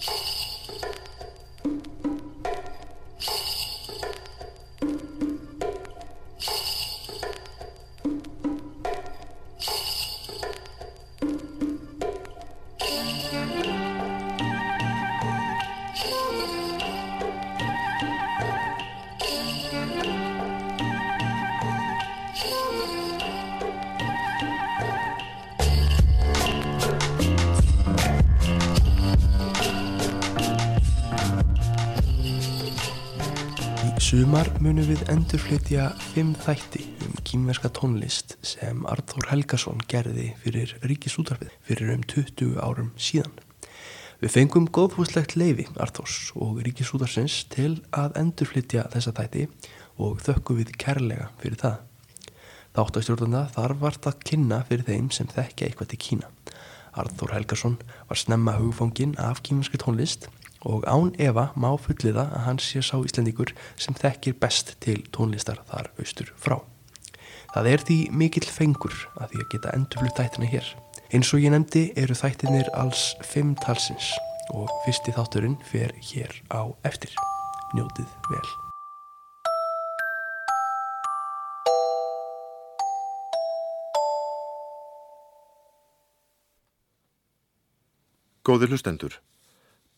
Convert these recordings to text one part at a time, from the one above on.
you sumar munum við endurflytja fimm þætti um kýmverska tónlist sem Arþór Helgason gerði fyrir Ríkisútarfið fyrir um 20 árum síðan. Við fengum góðhúslegt leifi Arþórs og Ríkisútarsins til að endurflytja þessa þætti og þökkum við kærlega fyrir það. Þáttastjórnanda þar vart að kynna fyrir þeim sem þekkja eitthvað til Kína. Arþór Helgason var snemma hugfóngin af kýmverski tónlist og án Eva má fulliða að hann sé sá Íslandíkur sem þekkir best til tónlistar þar austur frá. Það er því mikill fengur að því að geta endurflutt þættina hér. Eins og ég nefndi eru þættinir alls fimm talsins og fyrsti þátturinn fer hér á eftir. Njótið vel. Góðir hlustendur.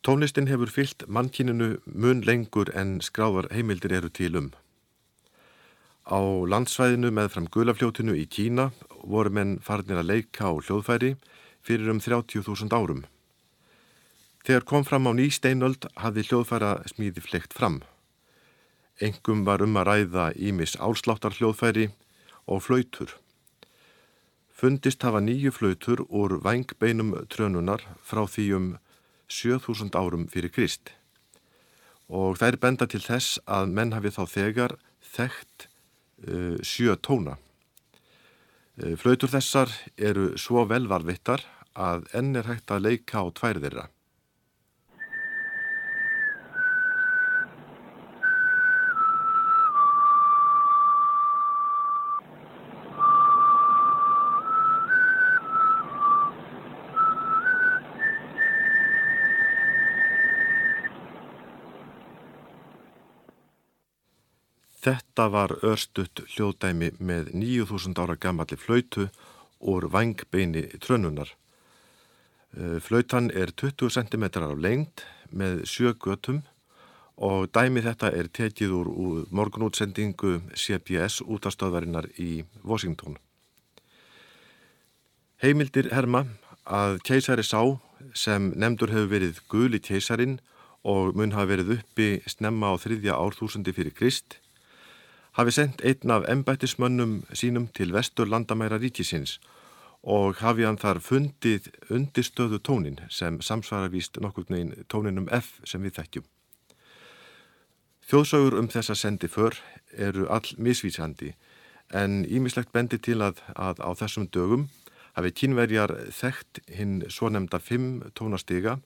Tónlistin hefur fyllt mannkyninu mun lengur en skráðar heimildir eru til um. Á landsvæðinu með fram gulafljótinu í Kína voru menn farnir að leika á hljóðfæri fyrir um 30.000 árum. Þegar kom fram á ný steinöld hafði hljóðfæra smíði fleikt fram. Engum var um að ræða ímis álsláttar hljóðfæri og flautur. Fundist hafa nýju flautur úr vangbeinum trönunar frá því um 7000 árum fyrir Krist og það er benda til þess að menn hafi þá þegar þekkt uh, sjö tóna. Uh, flautur þessar eru svo velvarvittar að enn er hægt að leika á tvær þeirra. Þetta var örstutt hljóðdæmi með 9000 ára gammalli flautu úr vangbeini trönunar. Eh, flautan er 20 cm á lengt með sjögötum og dæmi þetta er tekið úr, úr morgunútsendingu CBS útastöðvarinnar í Washington. Heimildir herma að keisari sá sem nefndur hefur verið guli keisarin og mun hafa verið uppi snemma á þriðja árþúsundi fyrir Krist hafi sendt einn af embættismönnum sínum til vestur landamæra ríkisins og hafi hann þar fundið undirstöðu tónin sem samsvara víst nokkur neginn tóninum F sem við þekkjum. Þjóðsögur um þessa sendi för eru all misvísandi en ímislegt bendi til að, að á þessum dögum hafi kínverjar þekkt hinn svo nefnda fimm tónastiga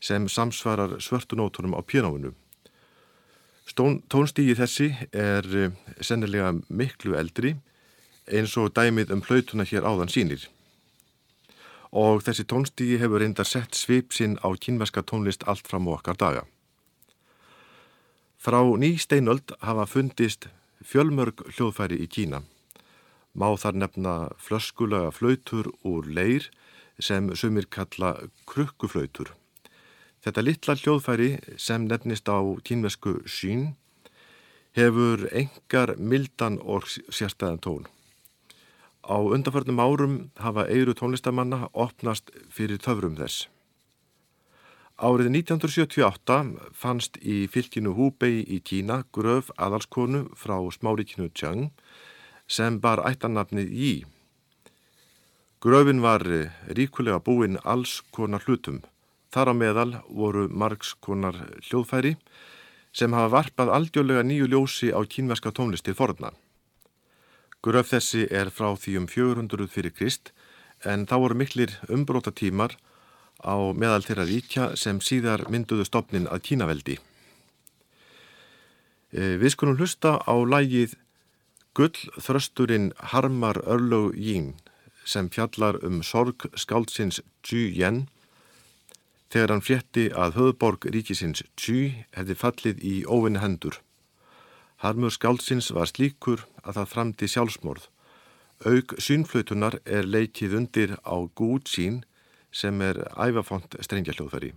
sem samsvarar svörtunótonum á pjánóinu Tónstígi þessi er eh, sennilega miklu eldri eins og dæmið um hlautuna hér áðan sínir. Og þessi tónstígi hefur reyndar sett svip sinn á kynverska tónlist allt fram á okkar daga. Frá ný steinöld hafa fundist fjölmörg hljóðfæri í Kína. Má þar nefna flöskulega flautur úr leir sem sumir kalla krukkuflautur. Þetta litla hljóðfæri sem nefnist á kínvesku sín hefur engar mildan og sérstæðan tón. Á undanförnum árum hafa eiru tónlistamanna opnast fyrir töfrum þess. Árið 1978 fannst í fylkinu Húbei í Kína gröf aðalskonu frá smárikinu Chang sem bar ættanafnið Yi. Gröfin var ríkulega búinn alls konar hlutum. Þar á meðal voru margs konar hljóðfæri sem hafa varpað aldjóðlega nýju ljósi á kínverska tónlisti forna. Gröf þessi er frá því um 400 fyrir Krist en þá voru miklir umbróta tímar á meðal þeirra ríkja sem síðar mynduðu stopnin að kínaveldi. E, við skulum hlusta á lægið Gull þrösturinn Harmar Örlög Jín sem fjallar um sorg skáldsins Zhu Yen þegar hann fjetti að höfðborg ríkisins Tjý hefði fallið í óvinni hendur. Harmur skálsins var slíkur að það framdi sjálfsmorð. Aug sínflötunar er leikið undir á gút sín sem er æfafont strengjaljóðfæri.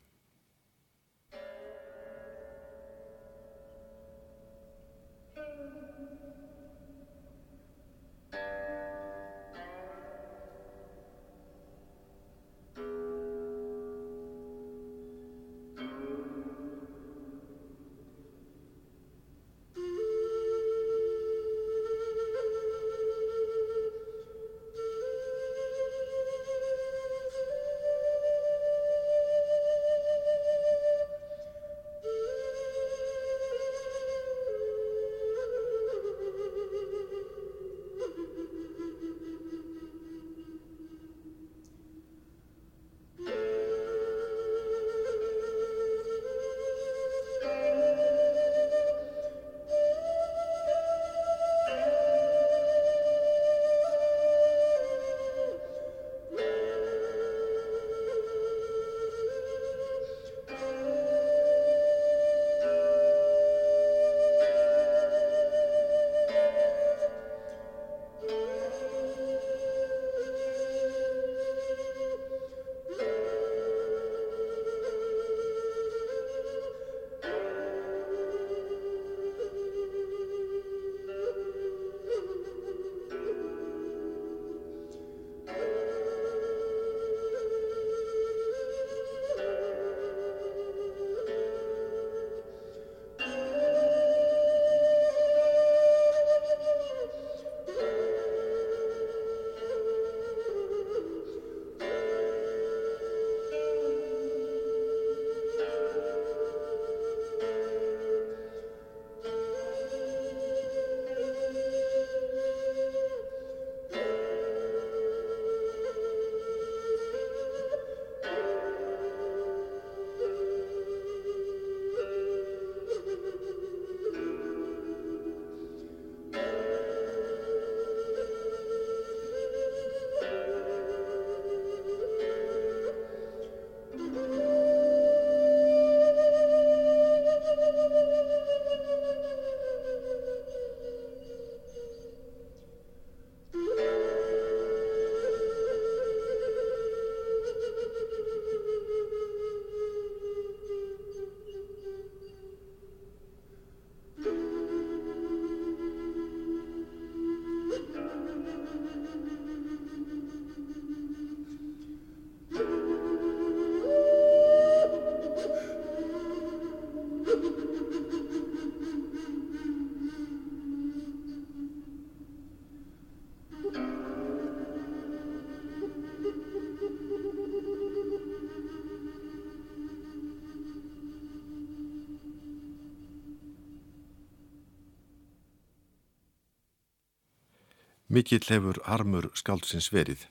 Mikill hefur harmur skáldsins verið.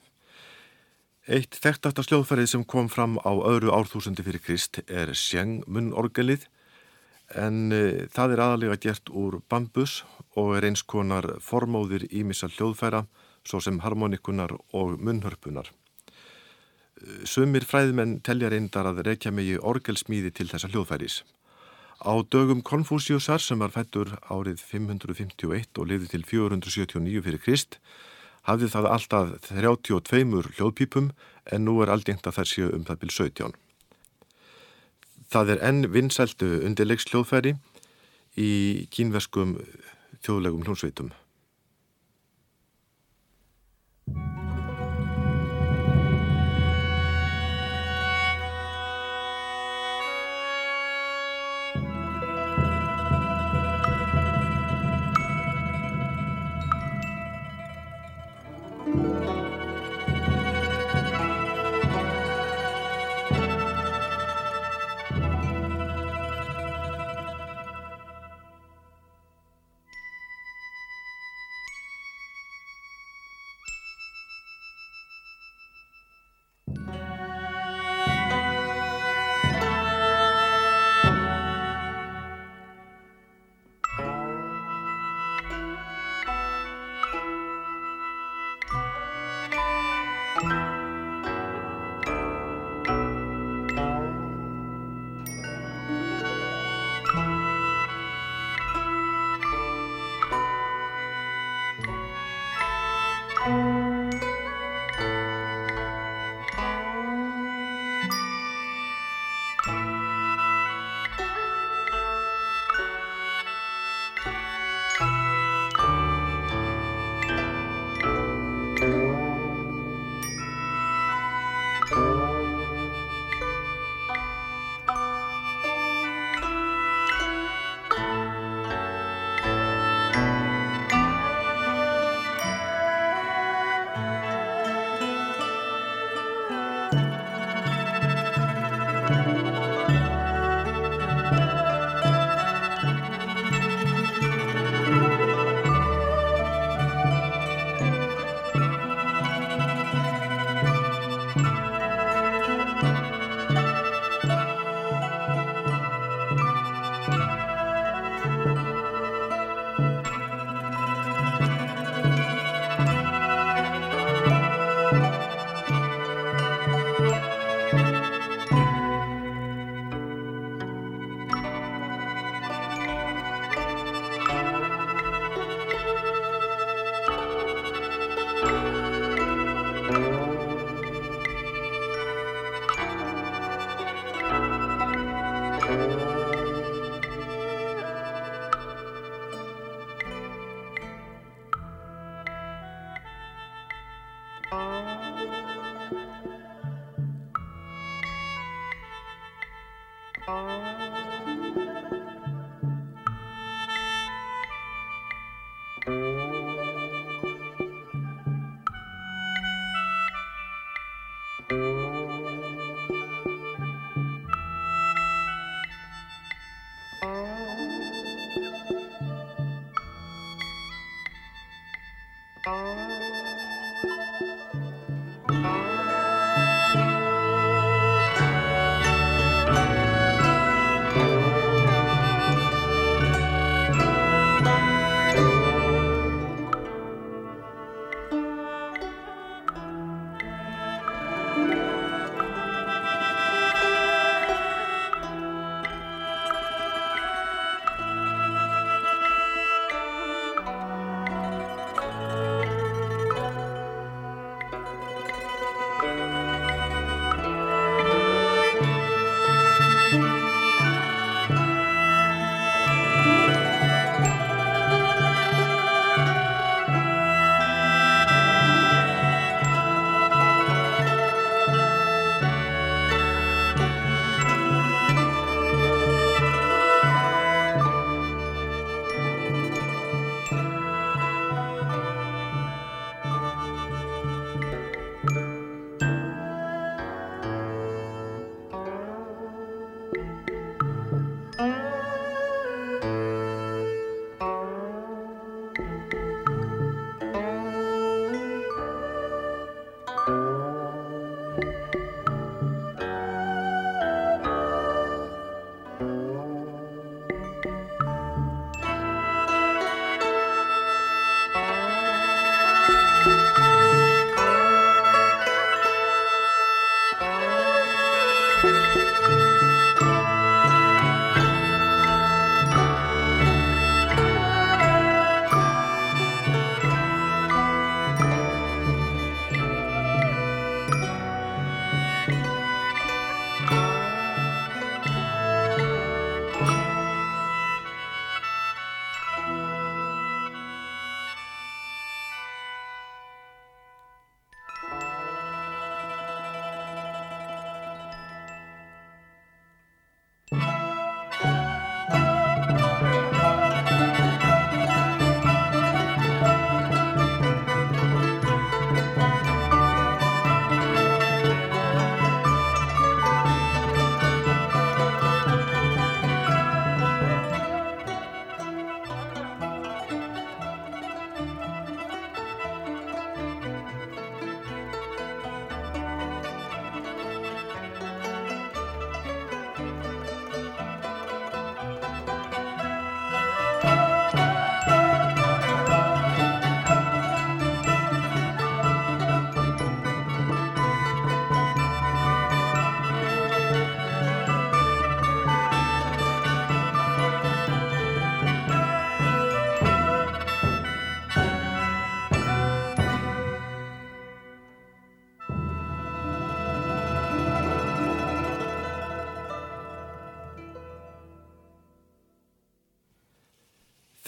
Eitt þekktasta sljóðfærið sem kom fram á öðru árþúsundi fyrir Krist er sjengmunnorgelið en e, það er aðalega gert úr bambus og er eins konar formóðir ímissa hljóðfæra svo sem harmonikunar og munnhörpunar. E, sumir fræðmenn telja reyndar að reykja megi orgelsmíði til þessa hljóðfæris. Á dögum Konfúsiusar sem var fættur árið 551 og liði til 479 fyrir Krist hafði það alltaf 32 hljóðpípum en nú er aldingt að það séu um það byrj 17. Það er enn vinsæltu undirleiks hljóðfæri í kínveskum þjóðlegum hljónsveitum.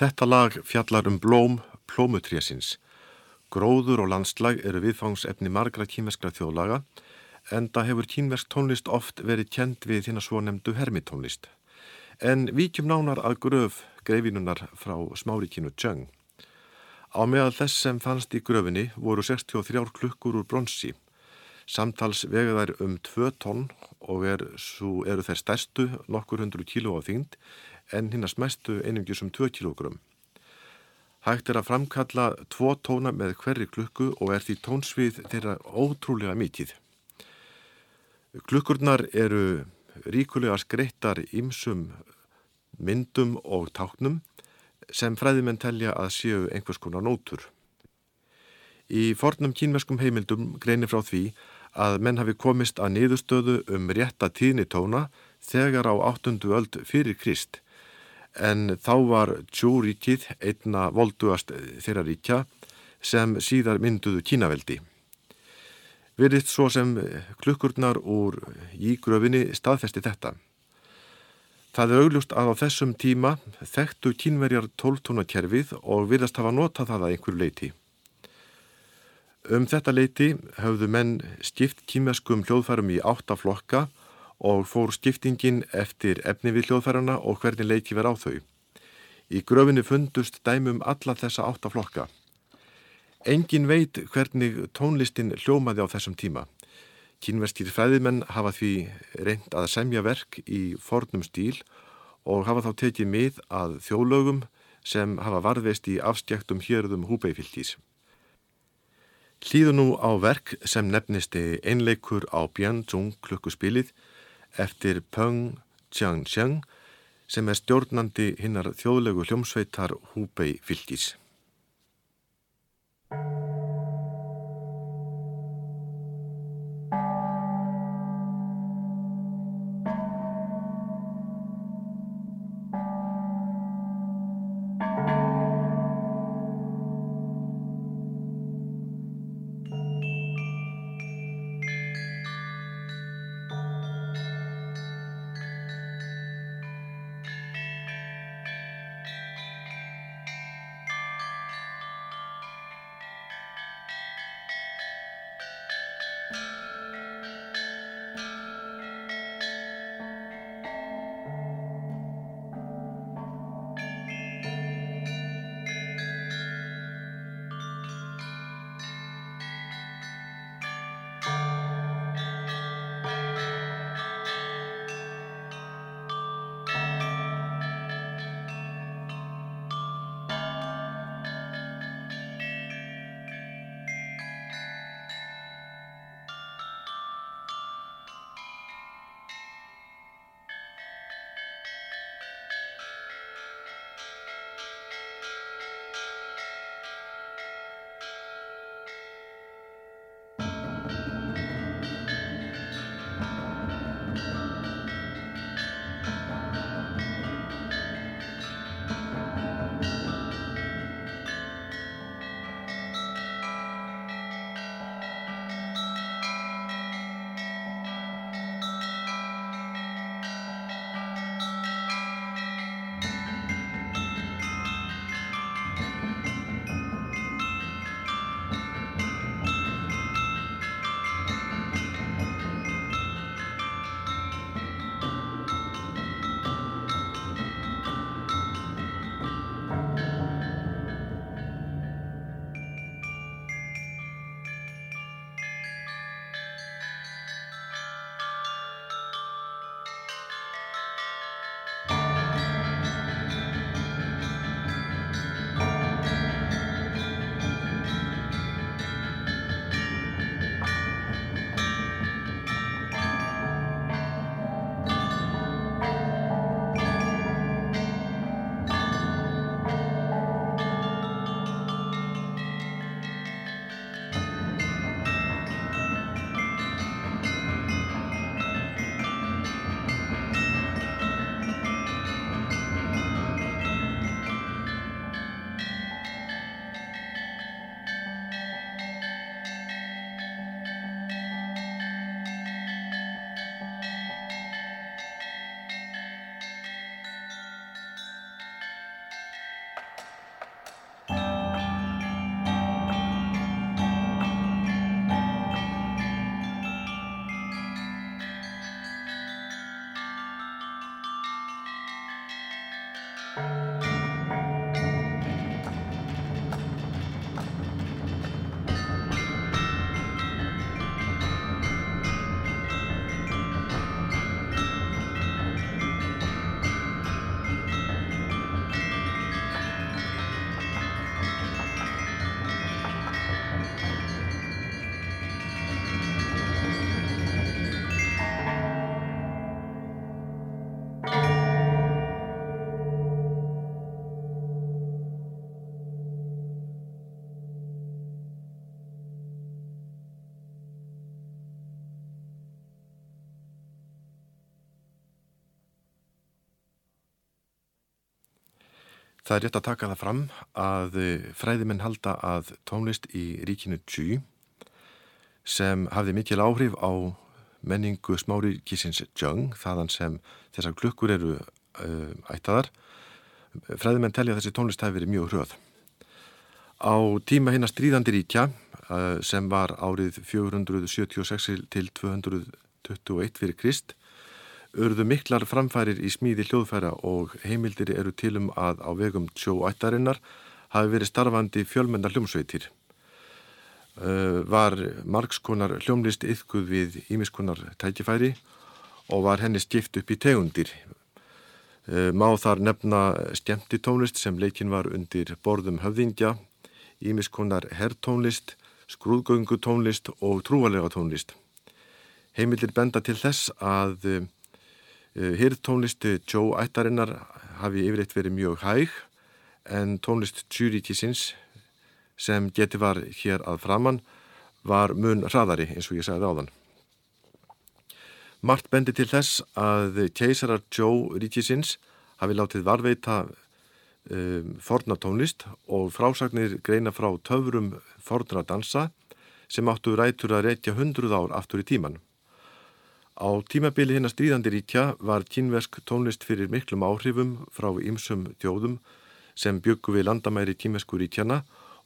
Þetta lag fjallar um blóm plómutrésins. Gróður og landslag eru viðfangsefni margra kýmverskra þjóðlaga en það hefur kýmversk tónlist oft verið kjent við þína svo nefndu hermitónlist. En vikjum nánar að gröf greifinunar frá smárikínu Tjöng. Á meðal þess sem fannst í gröfinni voru 63 klukkur úr bronsi. Samtals vega þær um 2 tonn og er, eru þær stærstu nokkur hundru kíló á þyngd en hinnast mestu einungjus um 2 kg. Hægt er að framkalla tvo tóna með hverri klukku og er því tónsvið þeirra ótrúlega mikið. Klukkurnar eru ríkulega skreittar ímsum myndum og táknum sem fræðimenn telja að séu einhvers konar nótur. Í fornum kínveskum heimildum greinir frá því að menn hafi komist að niðurstöðu um rétta tíðni tóna þegar á 8. öld fyrir Krist en þá var Tjúríkið einna volduast þeirra ríkja sem síðar mynduðu kínaveldi. Verðist svo sem klukkurnar úr ígröfinni staðfesti þetta. Það er auglust að á þessum tíma þekktu kínverjar tóltónakerfið og virðast hafa notað það að einhverju leiti. Um þetta leiti höfðu menn skipt kínverskum hljóðfærum í áttaflokka og fór skiptingin eftir efni við hljóðfærana og hvernig leiki verið á þau. Í gröfinni fundust dæmum alla þessa áttaflokka. Engin veit hvernig tónlistin hljómaði á þessum tíma. Kínverskir fræðimenn hafa því reynd að semja verk í fornum stíl og hafa þá tekið mið að þjóðlögum sem hafa varðveist í afstjæktum hjörðum húbeifylgís. Hlýðu nú á verk sem nefnisti einleikur á Björnzung klukkuspilið eftir Peng Qiangxiang sem er stjórnandi hinnar þjóðlegu hljómsveitar húbeifylgís. Það er rétt að taka það fram að eh, fræðiminn halda að tónlist í ríkinu Tjú sem hafði mikil áhrif á menningu smári kísins Jung, þaðan sem þessar klukkur eru uh, ættaðar. Fræðimenn telja að þessi tónlist hafi verið mjög hröð. Á tíma hérna stríðandi ríkja uh, sem var árið 476 til 221 fyrir Krist urðu miklar framfærir í smíði hljóðfæra og heimildir eru tilum að á vegum sjóættarinnar hafi verið starfandi fjölmennar hljómsveitir. Var margskonar hljómlist yfkuð við ímiskonar tækifæri og var henni stift upp í tegundir. Má þar nefna stjemti tónlist sem leikin var undir borðum höfðingja, ímiskonar herrtónlist, skrúðgöngu tónlist og trúalega tónlist. Heimildir benda til þess að uh, Hyrð Joe ættarinnar hafi yfirleitt verið mjög hæg en tónlist Tjúríkisins sem geti var hér að framann var mun hraðari eins og ég sagði áðan. Mart bendi til þess að keisarar Joe Ríkisins hafi látið varveita um, forna tónlist og frásagnir greina frá töfurum forna dansa sem áttu rætur að reykja hundruð ár aftur í tíman. Á tímabili hérna stríðandi ríkja var kínversk tónlist fyrir miklum áhrifum frá ymsum þjóðum sem byggu við landamæri kínversku ríkjana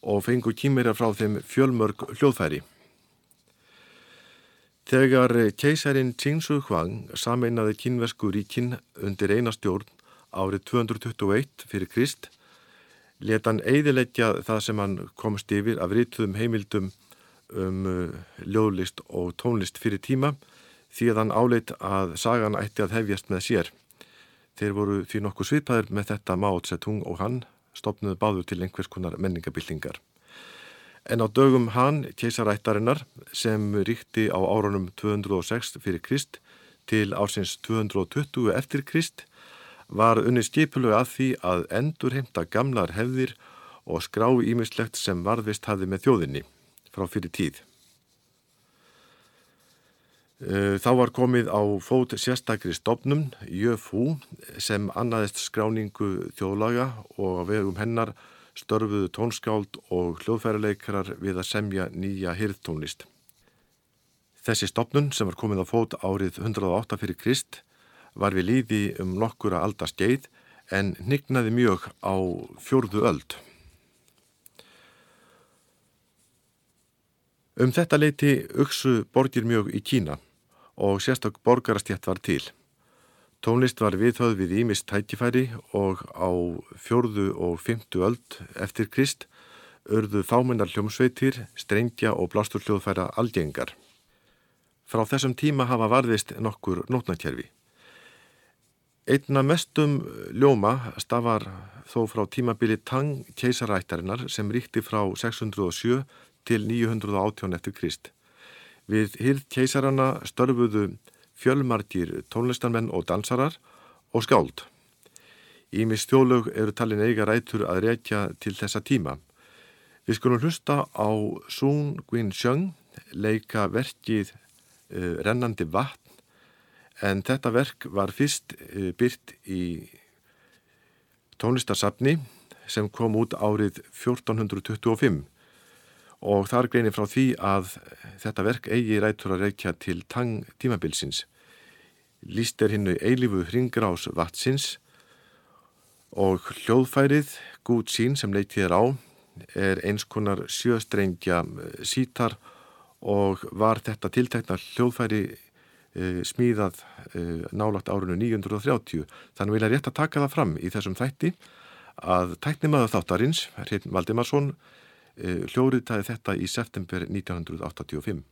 og fengu kínverja frá þeim fjölmörg hljóðfæri. Þegar keisarin Qingsu Huang sameinaði kínversku ríkin undir einastjórn árið 221 fyrir Krist, leta hann eidilegja það sem hann komst yfir af rítuðum heimildum um ljóðlist og tónlist fyrir tíma því að hann áleit að sagan ætti að hefjast með sér. Þeir voru því nokkuð svipaður með þetta Mao Tse-tung og hann stopnuðu báður til einhvers konar menningabildingar. En á dögum hann, keisarættarinnar, sem ríkti á árunum 206 fyrir Krist til ársins 220 eftir Krist, var unni skipulög að því að endur heimta gamlar hefðir og skrá ímislegt sem varðvist hafi með þjóðinni frá fyrir tíð. Eh, þá var komið á fót sérstakri stopnum, Jöfú, sem annaðist skráningu þjóðlaga og á vegum hennar störfuðu tónskáld og hljóðfæraleikrar við að semja nýja hyrðtónlist. Þessi stopnun sem var komið á fót árið 108 fyrir Krist var við líði um nokkura aldarskeið en nignaði mjög á fjórðu öld. Um þetta leiti uksu borgir mjög í Kína og sérstokk borgarastjætt var til. Tónlist var viðhauð við Ímis tækifæri og á fjörðu og fymtu öld eftir Krist örðu þámennar hljómsveitir, strengja og blástur hljóðfæra algengar. Frá þessum tíma hafa varðist nokkur nótnakjærfi. Einna mestum ljóma stafar þó frá tímabili Tang keisarættarinnar sem ríkti frá 607 til 918 eftir Krist. Við hýrð keisarana störfuðu fjölmarkir tónlistarmenn og dansarar og skáld. Ímis stjólög eru talin eiga rætur að reykja til þessa tíma. Við skulum hlusta á Sun Gwyn Sjöng leika verkið uh, Rennandi vatn en þetta verk var fyrst uh, byrt í tónlistarsafni sem kom út árið 1425 og þar greinir frá því að þetta verk eigi rættur að reykja til tang tímabilsins. Lýst er hinnu eilifu hringrás vatsins og hljóðfærið, gút sín sem leitið er á, er eins konar sjöstrengja eh, sítar og var þetta tiltekna hljóðfæri e, smíðað e, nálagt árunnu 930. Þannig vil ég rétt að taka það fram í þessum þætti að tæknimaður þáttarins, Hrinn Valdimarsson, Eh, hljóriðtaði þetta í september 1985.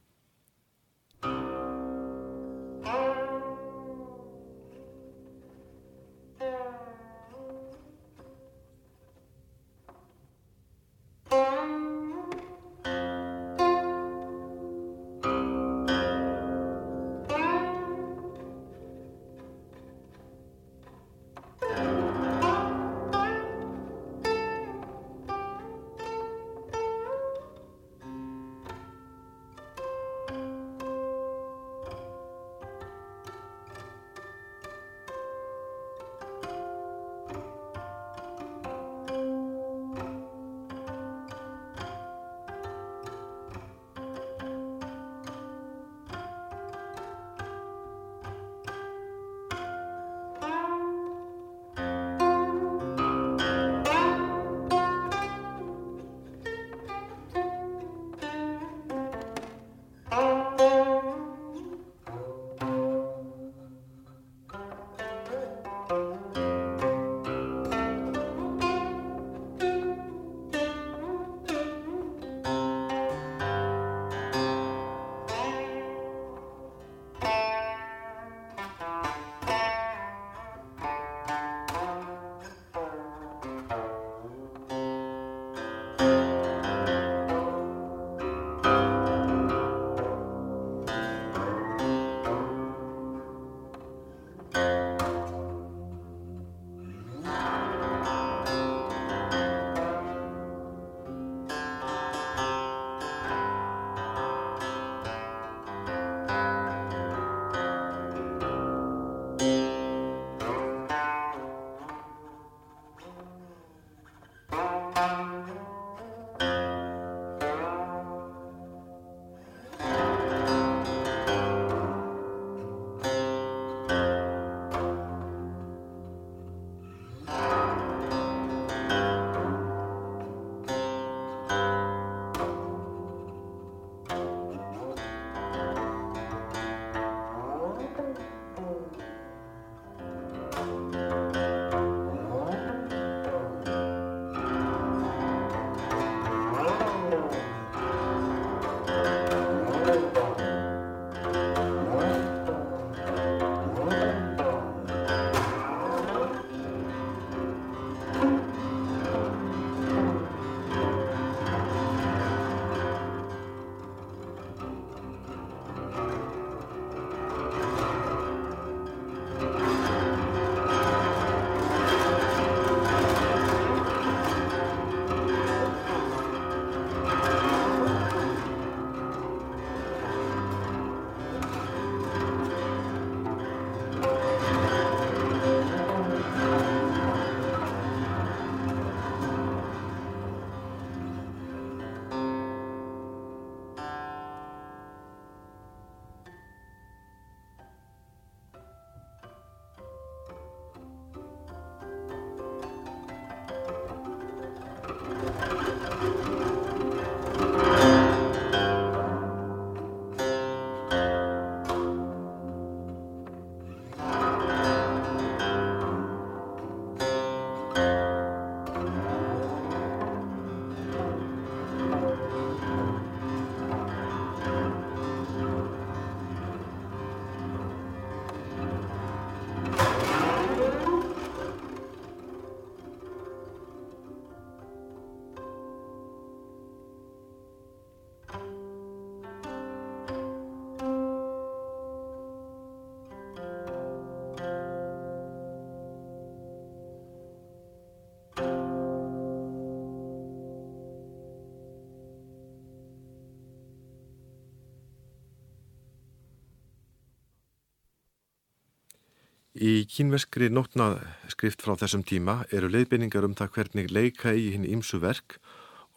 Í kínveskri nótnaskrift frá þessum tíma eru leiðbeiningar um það hvernig leika í hinn ímsu verk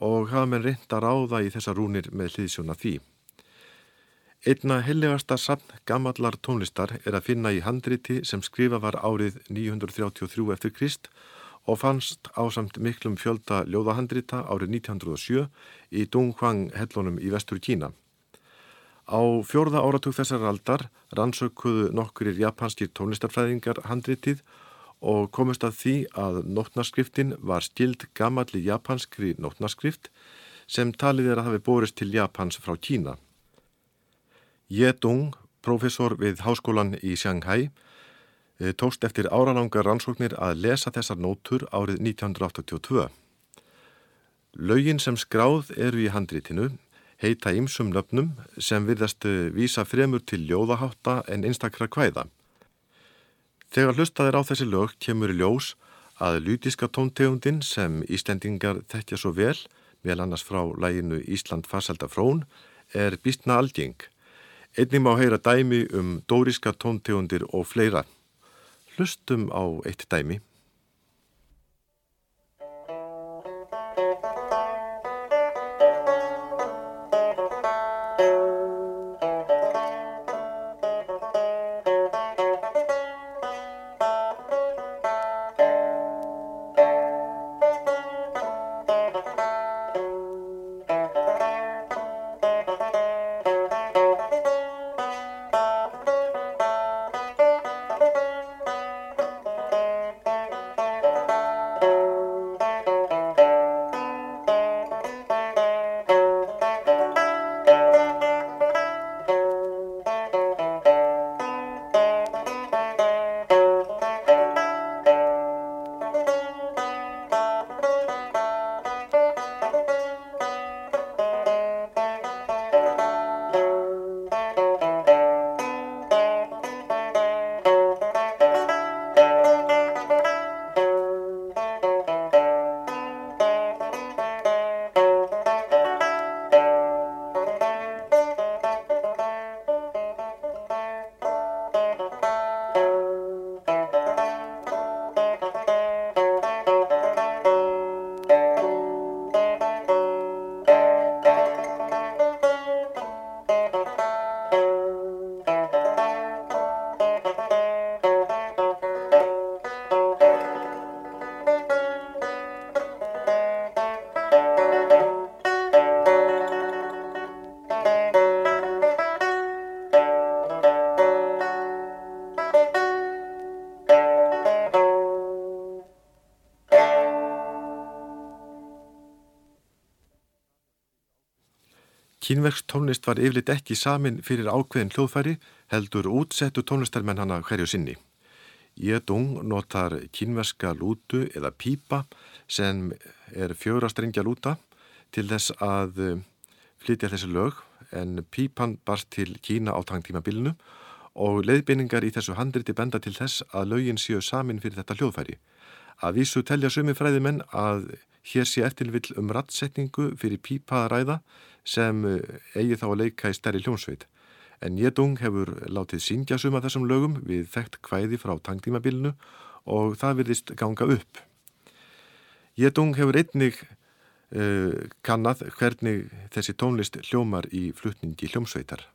og hafa menn reynd að ráða í þessa rúnir með hlýðsjóna því. Einna helligasta sann gammallar tónlistar er að finna í handriti sem skrifa var árið 933 eftir Krist og fannst ásamt miklum fjölda ljóðahandrita árið 1907 í Dunhuang hellunum í vestur Kína. Á fjórða áratug þessar aldar rannsökuðu nokkurir japanskir tónlistarfræðingar handritið og komist að því að nótnarskriftin var stild gamalli japanskri nótnarskrift sem talið er að hafi borist til Japans frá Kína. Jedung, profesor við háskólan í Shanghai, eh, tókst eftir áralangar rannsóknir að lesa þessar nótur árið 1982. Laugin sem skráð eru í handritinu heita ymsum nöfnum sem virðast eh, vísa fremur til ljóðahátta en einstakra kvæða. Þegar hlustaðir á þessi lög kemur í ljós að lýtiska tóntegundin sem Íslendingar þekkja svo vel, vel annars frá læginu Ísland farselda frón, er býstna algeng. Einnig má heyra dæmi um dóriska tóntegundir og fleira. Hlustum á eitt dæmi. Kínverks tónlist var yfirleitt ekki samin fyrir ákveðin hljóðfæri heldur útsettu tónlistarmenn hana hverju sinni. Jedung notar kínverska lútu eða pípa sem er fjórastringja lúta til þess að eh, flytja þessi lög en pípan barst til Kína á tangtímabilinu og leiðbeiningar í þessu handriti benda til þess að lögin séu samin fyrir þetta hljóðfæri. Að vísu telja sumi fræðimenn að hér sé eftirvill um rattsetningu fyrir pípaðaræða sem eh, eigi þá að leika í stærri hljónsveit. En Jedung hefur látið syngja suma þessum lögum við þekkt kvæði frá tangtímabilinu og það virðist ganga upp. Jedung hefur einnig uh, kannad hvernig þessi tónlist hljómar í flutningi hljómsveitar.